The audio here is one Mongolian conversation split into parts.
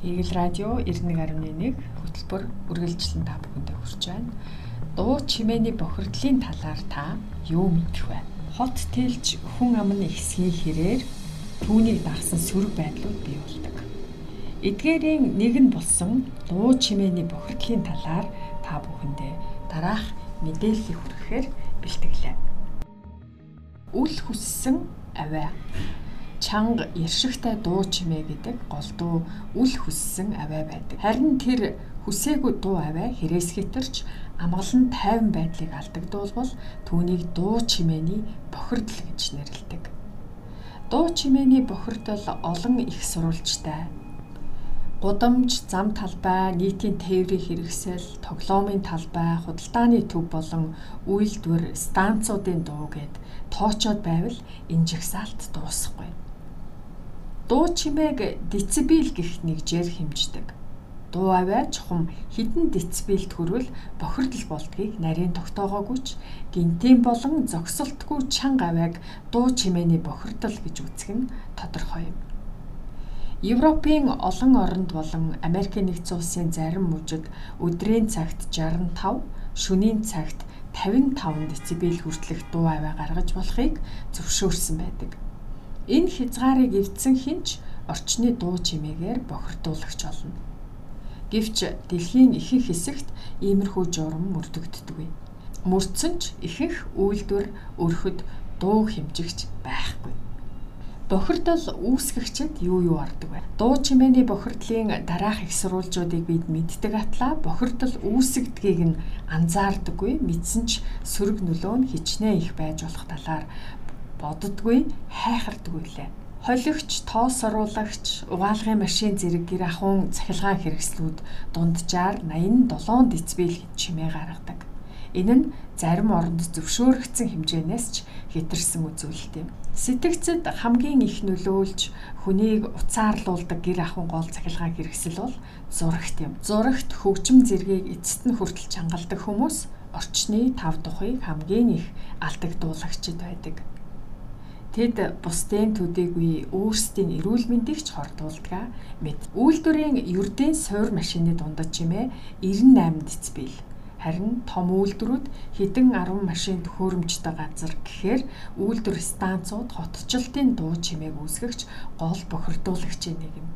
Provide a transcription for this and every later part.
Игэл радио 91.1 хөтөлбөр үргэлжлэн та бүхэндээ хүрч байна. Дуу чимээний бохирдлын талаар та юу мэдэх вэ? Хот тэлж хүн амны хэсгийн хэрээр түүнийг дагсан сөрөг байдлууд бий болдог. Эдгээрийн нэг нь болсон дуу чимээний бохирдлын талаар та бүхэндээ дараах мэдээллийг хүргэхээр бэлтгэлээ. Үл хүссэн авиа чанга иршигтай дуу чимээ гэдэг голдуу үл хүссэн аваа байдаг. Харин тэр хүсээгүй дуу аваа хэрэгс хитэрч амгалан тайван байдлыг алдагдуулбал түүнийг дуу чимээний бохирдол гэж нэрлэдэг. Дуу чимээний бохирдол олон их сурвалжтай гудамж, зам талбай, нийтийн тээврийн хэрэгсэл, тоглоомын талбай, худалдааны төв болон үйлдвэр, станцуудын дуу гэд тоочоод байвал энэ жагсаалт дуусахгүй дуу чимээг децибел гэх нэгжээр хэмждэг. Дуу аваа чухам хідэн децибелд хүрвэл бохирдол болдгийг нарийн тогтоогоогүйч гинтийн болон зогсолтгүй чанга авааг дуу чимээний бохирдол гэж үзэх нь тодорхой юм. Европын олон оронд болон Америкийн нэгдсэн улсын зарим мужид өдрийн цагт 65, шөнийн цагт 55 децибел хүртэлх дуу аваа гаргаж болохыг зөвшөөрсөн байдаг. Энэ хязгаарыг эвдсэн хинч орчны дуу чимээгээр бохирдуулагч болно. Гэвч дэлхийн ихэнх хэсэгт иймэрхүү журам мөрдөгддөггүй. Мөрдсөн ч ихэнх үйлдвэр өрхөд дуу хэмжигч байхгүй. Бохирдол үүсгэгчэд юу юу ордог вэ? Дуу чимээний бохирдлын дараах их сурвалжуудыг бид мэддэг атлаа бохирдол үүсгдгийг нь анзаардаггүй мэдсэн ч сөрөг нөлөө нь хичнээн их байж болох талаар боддгүй хайхардгүй лээ. Холигч, тоос оруулагч, угаалгын машин зэрэг гэр ахуйн цахилгаан хэрэгслүүд дунджаар 87 децибел чимээ гаргадаг. Энэ нь зарим оронд зөвшөөрөгдсөн хэмжээнээс ч хэтэрсэн үзүүлэлт юм. Сэтгцэд хамгийн их нөлөөлж хүнийг уцаарлуулдаг гэр ахуйн гол цахилгаан хэрэгсэл бол зурагт юм. Зурагт хөгжим зэргийг эцэст нь хүртэл чангалдаг хүмүүс орчны тав тухыг хамгийн их алдагдуулагчд байдаг. Тэд бусдын төдийгүй өөрсдийн эрүүл мэндийг ч хордуулдаг мэд. Үйлдвэрийн ердийн суур машины дундад чимээ 98 децибел. Харин том үйлдвэрүүд хэдэн 10 машин төхөөрөмжтэй газар гэхээр үйлдвэр станцууд хотчлтын дуу чимээг үүсгэгч гол бохирдуулагчийн нэг юм.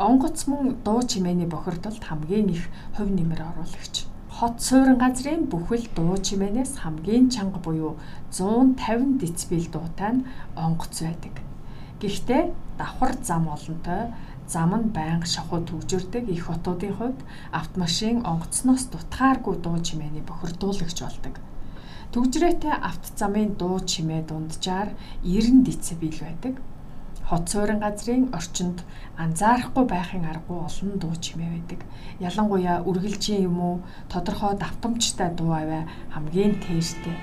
Онгоц мөн дуу чимээний бохирдолд хамгийн их хувь нэмэр оруулагч хот суурин газрын бүхэл дуу чимээнээс хамгийн чанга буюу 150 децибел дуутай нь онгоц байдаг. Гэхдээ давхар зам олонтой зам нь байнга шахуу төгжөрдөг их хотуудын хувьд автомашин онгоцноос дутгааргүй дуу чимээний бохирдуулагч болдог. Төгжрээтэй авто замын дуу чимээ дунджаар 90 децибел байдаг хот суурин газрын орчинд анзаарахгүй байхын аргагүй олон дуу чимээ байдаг. Ялангуяа үргэлжийн юм уу тодорхой давтамжтай дуу аваа хамгийн тээртэй.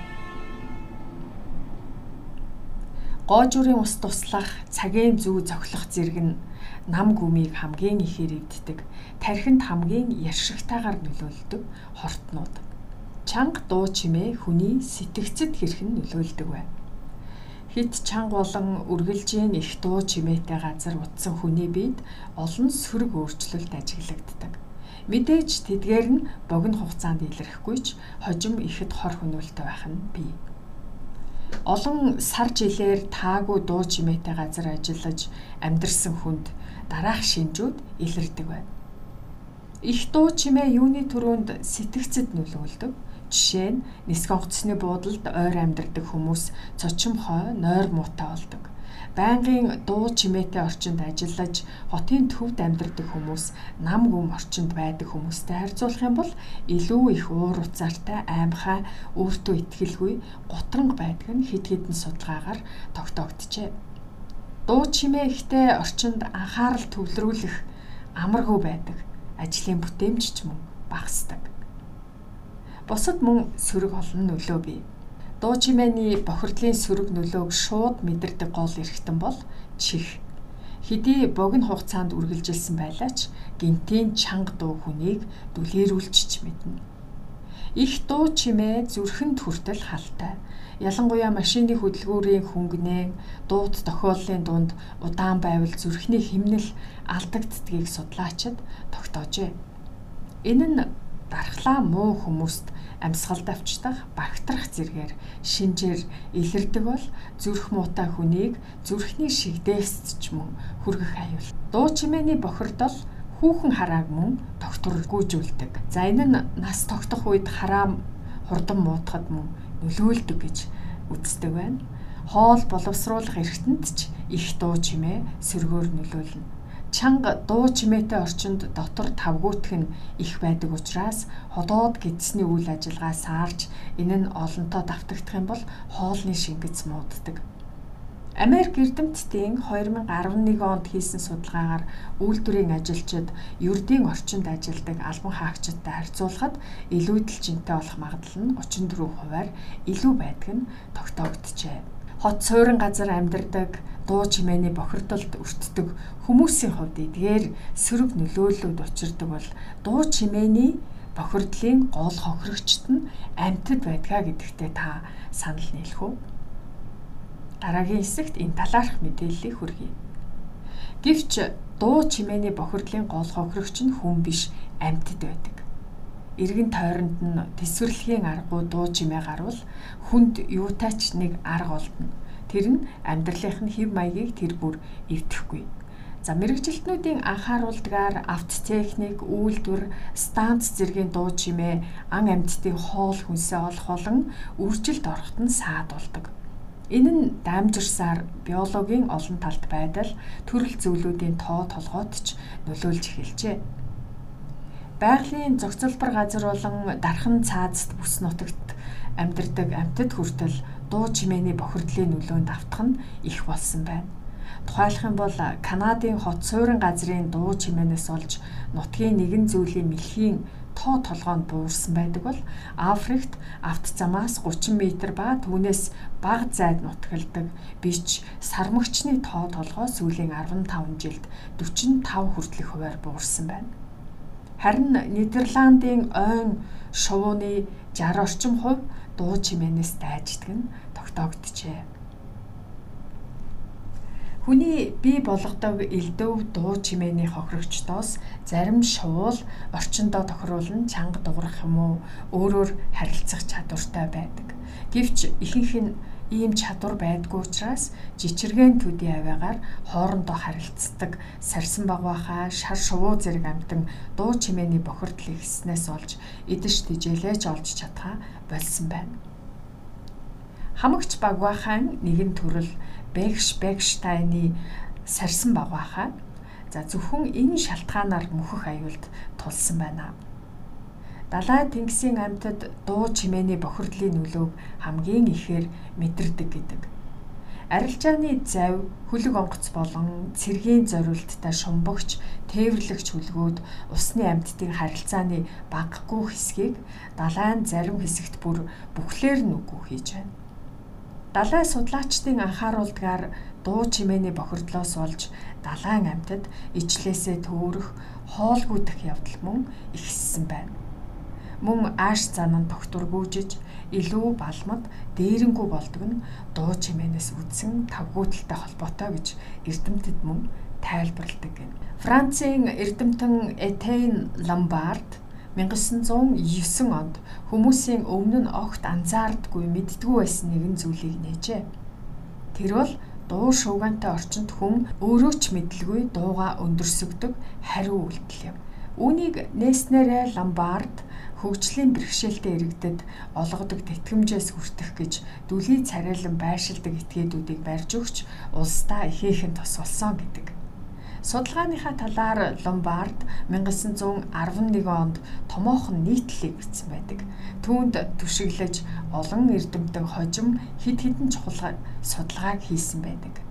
Гоожурын ус туслах, цагийн зүү зохилох зэрэг нь нам гүмийг хамгийн ихээр эвддэг. Тархинд хамгийн яршигтайгаар нөлөөлдөг хортнууд. Чанга дуу чимээ хүний сэтгцэд хэрхэн нөлөөлдөг вэ? Хит чанга болон үргэлжийн их дуу чимээтэй газар утсан хүний биед олон сөрөг өөрчлөлт ажиглагддаг. Мэдээж тэдгээр нь богино хугацаанд илэрхгүй ч хожим ихэд хор хөнөөлтөй байх нь бий. Олон сар жилээр таагүй дуу чимээтэй газар ажиллаж амьдарсан хүнд дараах шинжүүд илэрдэг байна. Их дуу чимээ юуны төрөнд сэтгцэд нөлөөлдөг Жишээ нь нисэх онгоцны буудалд ойр амьдардаг хүмүүс цочимхой, нойр муутай болдог. Байнгын дуу чимээтэй орчинд ажиллаж хотын төвд амьдардаг хүмүүс нам гүм орчинд байдаг хүмүүстэй харьцуулах юм бол илүү их уур уцаартай, аймхай, өөртөө ихтгэлгүй, гутранг байдаг нь хэд хэдэн судалгаагаар тогтоогдчихэ. Дуу чимээ ихтэй орчинд анхаарал төвлөрүүлэх амаргүй байдаг. Ажлын бүтээмж ч мөн багасдаг. Бусад мөн сөрөг олон нөлөө бий. Дуу чимээний бохирдлын сөрөг нөлөөг шууд мэдэрдэг гол эрхтэн бол чих. Хэдий богино хугацаанд үргэлжилсэн байлаач гинтийн чанга дуу хүнийг дүлээрүүлчих мэднэ. Их дуу чимээ зүрхэнд хүртэл халтай. ялангуяа машины хөдөлгүүрийн хөнгөнээ дууд тохиоллын дунд удаан байвал зүрхний химнэл алдагддгийг судлаачид тогтоожээ. Энэ нь дархлаа муу хүмүүст амьсгалд авчдах багтрах зэргээр шинжээр илэрдэг бол зүрх муутай хүнийг зүрхний шигдээсч мөн хүргэх аюул. Дуу чимээний бохирдол хүүхэн харааг мөн доктор гүйжүүлдэг. За энэ нь нас тогтох үед хараа хурдан муутахад мөн нөлөөлдөг гэж үздэг байна. Хоол боловсруулах эргэнтд ч их дуу чимээ сөргөөр нөлөөлнө. Чанга дуу чимээтэй орчинд дотор тавгуутх нь их байдаг учраас ходоод гидсний үйл ажиллагаа саарж энэ нь олонтоо давтагдах юм бол хоолны шингэц мууддаг. Америк эрдэмтдийн 2011 онд хийсэн судалгаагаар үйлдвэрийн ажилчид ердийн орчинд ажилладаг албан хаагчидтай харьцуулахад илүүдэл жинтэй болох магадлал нь 34%-аар илүү байдаг нь тогтоогдчихэ. Хот суурин газар амьдардаг дуу чимээний бохирдолд өртдөг хүмүүсийн хувьд эдгээр сөрөг нөлөөллүүд учирдаг бол дуу чимээний бохирдлын гол хохирогчт нь амьтад байдгаа гэдэгтээ та санал нийлэх үү? Дараагийн хэсэгт энэ талаарх мэдээллийг хүргэе. Гэвч дуу чимээний бохирдлын гол хохирогч нь хүн биш амьтад байдаг. Иргэн тойронд нь тэсвэрлэхийн аргуу дуу чимээ гарвал хүнд юутайч нэг арга олдно. Тэр нь амьдралынх нь хэв маягийг тэр бүр эвдэхгүй. За мэрэгжилтнүүдийн анхааруулдгаар автотехник, үйлдвэр, станц зэргийн дуу чимээ ан амьтдын хоол хүнсээ олох болон үржилд ороход нь саад болдог. Энэ нь дамжирсаар биологийн олон талт байдал төрөл зөвлүүдийн тоо толгойд ч нөлөөлж эхэлжээ. Байгалийн зохицолбор газар болон дархан цаазд бүс нутагт амьдардаг амьтад хүртэл дуу чимээний бохирдлын нөлөөнд автах нь их болсон байна. Тухайлах юм бол Канадын хот суурин газрын дуу чимээнээс олж нутгийн нэгэн зүйлийн мэлхийн тоо толгоонд буурсан байдаг бол Африкт автозамаас 30 м ба түүнээс бага зайд нутгалдаг бич сармөгчний тоо толгой сүүлийн 15 жилд 45 хүртэлх хувиар буурсан байна. Харин Нидерландын ойн шувууны 60 орчим хувь дуу чимээнээс дайждаг нь тогтоогдчихэ. Хүний бий болгодог элдв дуу чимээний хохирогчдоос зарим шуул орчиндөө тохируулан чанга дуурах юм уу өөрөөр харилцах чадвартай байдаг. Гэвч ихэнх нь ийм чадвар байдгүй учраас жичиргэн төдий аваагаар хоорондоо харилцдаг сарсан багвахаа шар шувуу зэрэг амтан дуу чимээний бохирдол ихснээс олж идэж тижээлэж олж чадхаа болсон байна. Хамагч багвахаан нэгэн төрөл Бэгш Бэгштайны сарсан багвахаа за зөвхөн энэ шалтгаанаар мөхөх аюулд тулсан байна. Далай тэнгисийн амьтад дуу чимээний бохирдлын нөлөөг хамгийн ихээр мэдэрдэг гэдэг. Арилжааны зав, хөлөг онгоц болон цэргийн зориулттай шумбагч, тээвэрлэгч хүлгүүд усны амьтдын харилцааны багагүй хэсгийг далайн зарим хэсэгт бүр бүхлээр нь үгүй хийж байна. Далай судлаачдын анхааруулдгаар дуу чимээний бохирдлоос олж далайн амьтад ижлээсээ төөрөх хоолгүй дэх явдал мөн ихссэн байна. Мөн ааш зан нь тогтургүйжиж илүү балмад дээрэнгүү болдог нь дуу чимээнээс үүдсэн тавгуудлалтай холбоотой гэж эрдэмтэд мөн тайлбарладаг гэнэ. Францын эрдэмтэн Этейн Ламбард 1909 онд хүмүүсийн өмнө нь огт анзаардгүй мэддгүй байсан нэгэн зүйлийг нээжээ. Тэр бол дуу шуугантай орчинд хүн өөрөө ч мэдлгүй дууга өндөрсөгдөг хариу үйлдэл юм. Үүнийг нээснээрээ Ламбард хөгжлийн бэрхшээлтэй иргэдэд олгодог тэтгэмжээс хүртэх гэж дүлий царайлан байшилдаг этгээдүүдийг барьж өгч улсдаа ихээхэн тос болсон гэдэг. Судалгааныхаа талаар Ломбард 1911 онд томоохон нийтлэлийг бичсэн байдаг. Түүнд түшиглэж олон эрдэмтэн хожим хид хідэн чухал судалгааг хийсэн байдаг.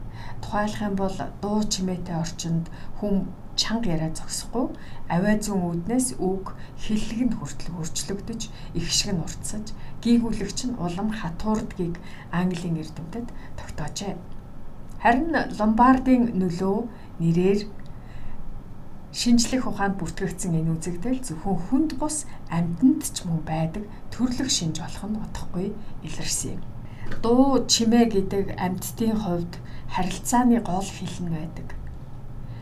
Тухайлах юм бол дуу чимээтэй орчинд хүм чанга яриа зогсохгүй авиа зүүн үүднээс үг хиллэгэнд хүртэл хөрчлөгдөж их шиг нь уртсаж гийгүүлэгч нь улам хатуурдгийг Английн эрдэмтэд тогтоожээ. Харин Ломбардын нөлөө нэрээр шинжлэх ухаанд бүртгэгдсэн энэ үзэгдэл зөвхөн хүнд бус амьтанд ч мөн байдаг төрлөх шинж болох нь утгагүй илэрсэн юм. Дуу чимээ гэдэг амьтдын хувьд харилцааны гол хилэн байдаг.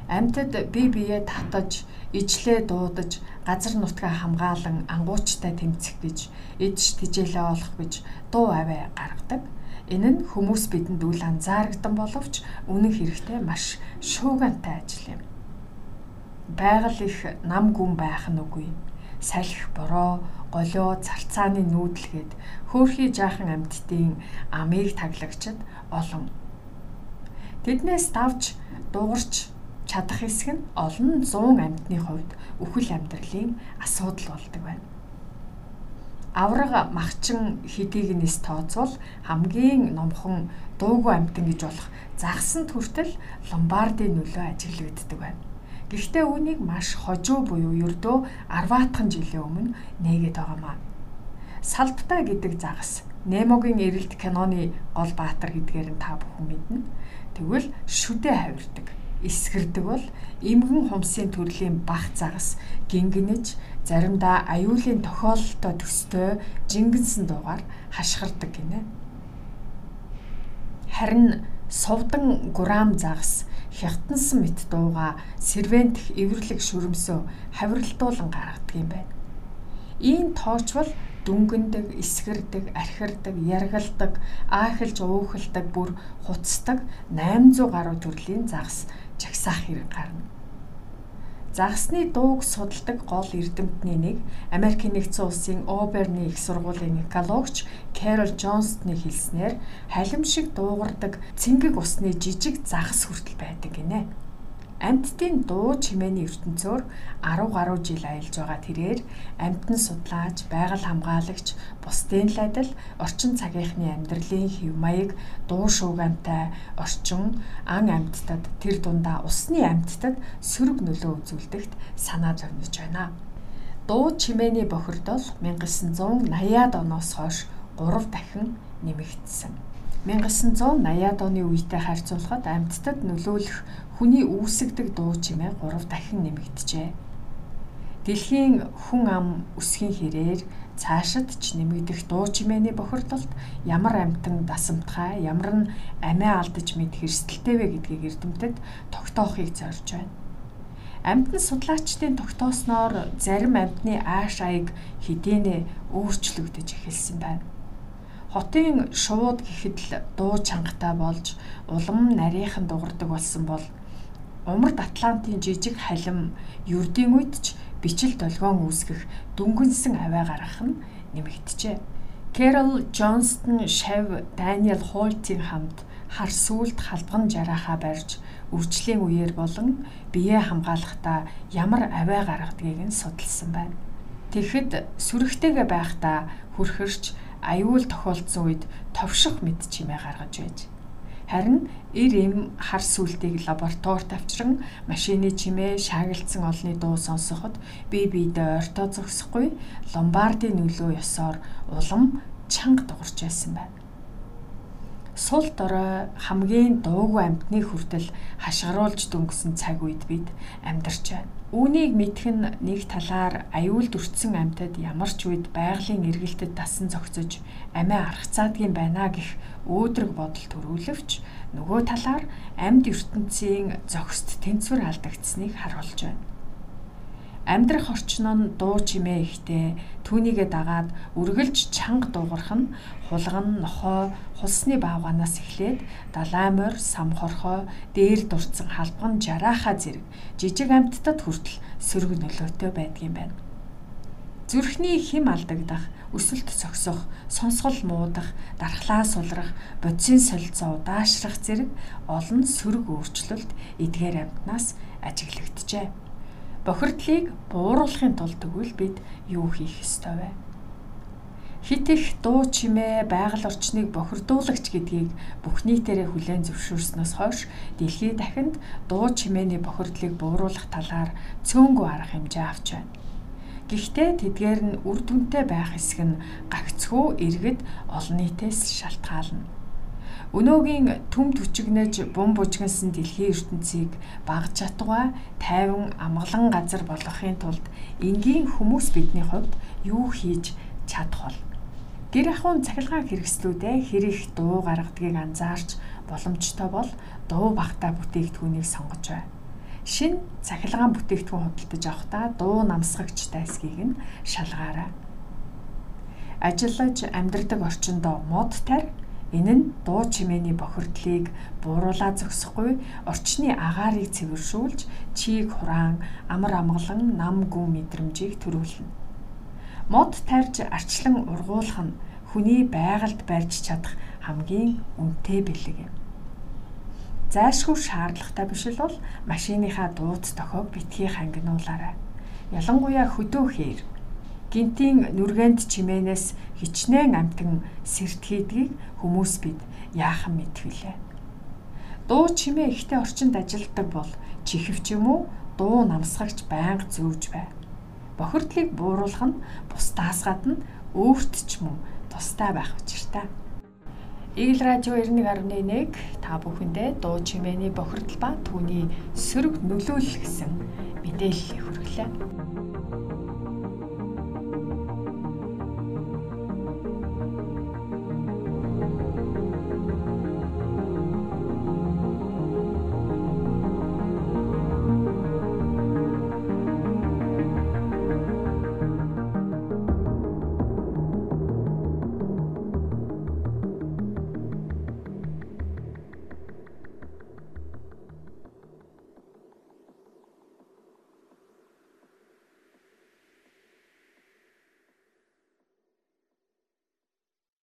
Амьтад бие биеэ татаж, ижлээ дуудаж, газар нутгаа хамгаалan ангуучтай тэмцэх гэж, эдж тижээлээ олох гэж дуу аваа гаргадаг. Энэ нь хүмүүс бидэнд үл анзаарагдан боловч үнэн хэрэгтээ маш шуугантай ажил юм. Байгаль их нам гүн байх нь үгүй. Салхи бороо, голио, царцааны нүүдэлгээд хөөхий жаахан амьтдын амийг таглагчд олон. Тэднээс давж дуурч чадах хэсэг нь олон 100 амьтны хувьд үхэл амьдралын асуудал болдог байна авраг махчин хэдийг нэс тооцвол хамгийн номхон дуугүй амтан гэж болох загсанд хүртэл ломбардын нөлөө ажиглагддаг байна. Гэхдээ үүнийг маш хожуу буюу ердөө 10-аатхан жилийн өмнө нээгээд байгаамаа. Салттай гэдэг загас Немогийн эрэлт киноны гол баатар гэдгээр нь та бүхэн мэднэ. Тэгвэл шүдэ хавирдаг эсгэрдэг бол эмгэн хумсын төрлийн бах загас гингэнэж заримдаа аюулын тохиолдолтой төстэй жингэнсэн дуугаар хашгирдаг гинэ. Харин сувдан гурам загас хятансан мэт дууга сервентх эвэрлэг шүрмсөө хавирлтуулан гаргадаг юм байна. Ийм тоочвол дүнгэндэг, эсгэрдэг, архирдаг, яргалдаг, аахилж уухалдаг, бүр хуцдаг 800 гаруй төрлийн загас чагсаах хэрэг гарна. Загсны дууг судалдаг гол эрдэмтний нэг Америкийн нэгдсэн улсын Оберны их сургуулийн экологч Carol Jones-ны хэлснээр халим шиг дуугардаг цэнгэг усны жижиг загас хүртэл байдаг гинэ. Амьтдын дуу чимээний ертөнцөөр 10 гаруй жил аялж байгаа тэрээр амьтан судлаач, байгаль хамгаалагч, бусдын л адил орчин цагийнхны амьдралын хэв маяг дуу шуугантай орчин ан амьтдад тэр дундаа усны амьтдад сөрөг нөлөө үзүүлдэгт санаа зовниж байна. Дуу чимээний бохирдол 1980-аад оноос хойш 3 дахин нэмэгдсэн. 1980-аад оны үетэй харьцуулахад амьтдад нөлөөлөх хүний үүсгдэг дуу чимээ 3 дахин нэмэгдэжээ. Дэлхийн хүн ам өсгийн хэрээр цаашид ч нэмэгдэх дуу чимээний бохирдолд ямар амтан дасамтгай, ямар нь амиа алдаж мэд хэрсэлтэй вэ гэдгийг эрдэмтэд тогтоохыг зорж байна. Амьтан судлаачдын тогтоосноор зарим амьтны ааш аяг хэдийнэ өөрчлөгдөж эхэлсэн байна хотын шууд гэхэд л дуу чангатай болж улам нарийнхан дугардаг болсон бол умард Атлантын жижиг халим ердийн үед ч бичил долгион үүсгэх дүнгэнсэн аваа гаргах нь нэмэгдэжээ. Carol Johnston Шав Daniel Holt-ийн хамт хар сүлд халбган жарахаа барьж үржлийн үеэр болон биеэ хамгаалахдаа ямар аваа гаргадгийг нь судалсан байна. Тэгэхэд сүрэгтэйгээ байхдаа хүрхэрч аюул тохиолдсон үед товших мэд чимээ гаргаж байж. Харин эр эм хар сүлтийг лабораторид авчран машины чимээ шаагилцсан олны дуу сонсоход бие биедээ ойртоо зогсохгүй ломбардын нөлөө ёсоор улам чанга дугарч байсан байна. Сул дорой хамгийн дуугүй амьтны хүртэл хашгируулж дөнгөсөн цаг үед бид амьдарч байна. Үүнийг мэдэх нь нэг талаар аюулд өртсөн амьтад ямар ч үед байгалийн эргэлтэд дасан зогсож амиа аргацаадгийн байна гэх өөдрөг бодол төрүүлвч нөгөө талаар амьд ертөнцийн зогст тэнцвэр алдагдсныг харуулж байна. Амьдрах орчин нь дуу чимээ ихтэй түүнийгээ дагаад үргэлж чанга дуугарх нь хулган нохой хулсны баавганаас эхлээд далайн морь самхорхой дээр дурдсан халбган жарааха зэрэг жижиг амьтдад хүртэл сөрөг нөлөөтэй байдгийм байна. Зүрхний хим алдагдах, өсөлт зогсох, сонсгол муудах, дархлаа сулрах, бодисын солилцоо удаашрах зэрэг олон сөрөг өөрчлөлт эдгээр амьтнаас ажиглагджээ бохирдлыг бууруулахын тулд тэгвэл бид юу хийх ёстой вэ? Хит их дуу чимээ байгаль орчныг бохирдуулагч гэдгийг бүх нийтээрээ хүлээн зөвшөөрснөөс хойш дэлхийд дахинд дуу чимээний бохирдлыг бууруулах талаар цөөнгөө арга хэмжээ авч байна. Гэхдээ тэдгээр нь үр дүнтэй байх хэсэг нь гагцхүү иргэд олон нийтээс шалтгаална. Өнөөгийн төм төчигнэж бум бужигнсан дэлхийн ертөнцийг баг чатгаа тайван амгалан газар болгохын тулд энгийн хүмүүс бидний хувьд юу хийж чадах вэ? Гэр ахуйн цахилгаан хэрэгслүүдэд хэрэг дуу гаргадгийг анзаарч боломжтой бол дуу багтаа бүтээгдэхүүнийг сонгож бай. Шин цахилгаан бүтээгдэхүүн худалдаж авахдаа дуу намсгагчтай эсхийг нь шалгаарай. Ажиллаж амьдрдаг орчиндөө мод тарь Энэ нь дуу чимээний бохирдлыг бууруулаа зогсохгүй орчны агаарыг цэвэршүүлж чийг хураан амар амгалан нам гүн мэдрэмжийг төрүүлнэ. Мод тарьж арчлан ургуулах нь хүний байгальд барьж чадах хамгийн үнэтэй бэлэг юм. Зайлшгүй шаардлагатай биш л бол машиныхаа дууц тохиог битгий хангинуулаарай. Ялангуяа хөдөө хээр гинтийн нүргэнд чимээнээс хичнээн амтан сэртхийдгийг хүмүүс бид яахан мэдвүлээ. Дуу чимээ ихтэй орчинд ажилтдаг бол чихвч юм уу дуу намсгагч байнга зүүж бай. Бохирдлыг бууруулах нь бусдаас гадна өөрт ч мөн тустай байх учиртай. Игэл радио 91.1 та бүхэндээ дуу чимээний бохирдол ба түүний сөрөг нөлөөлөл гэсэн мэдээллийг хүргэлээ.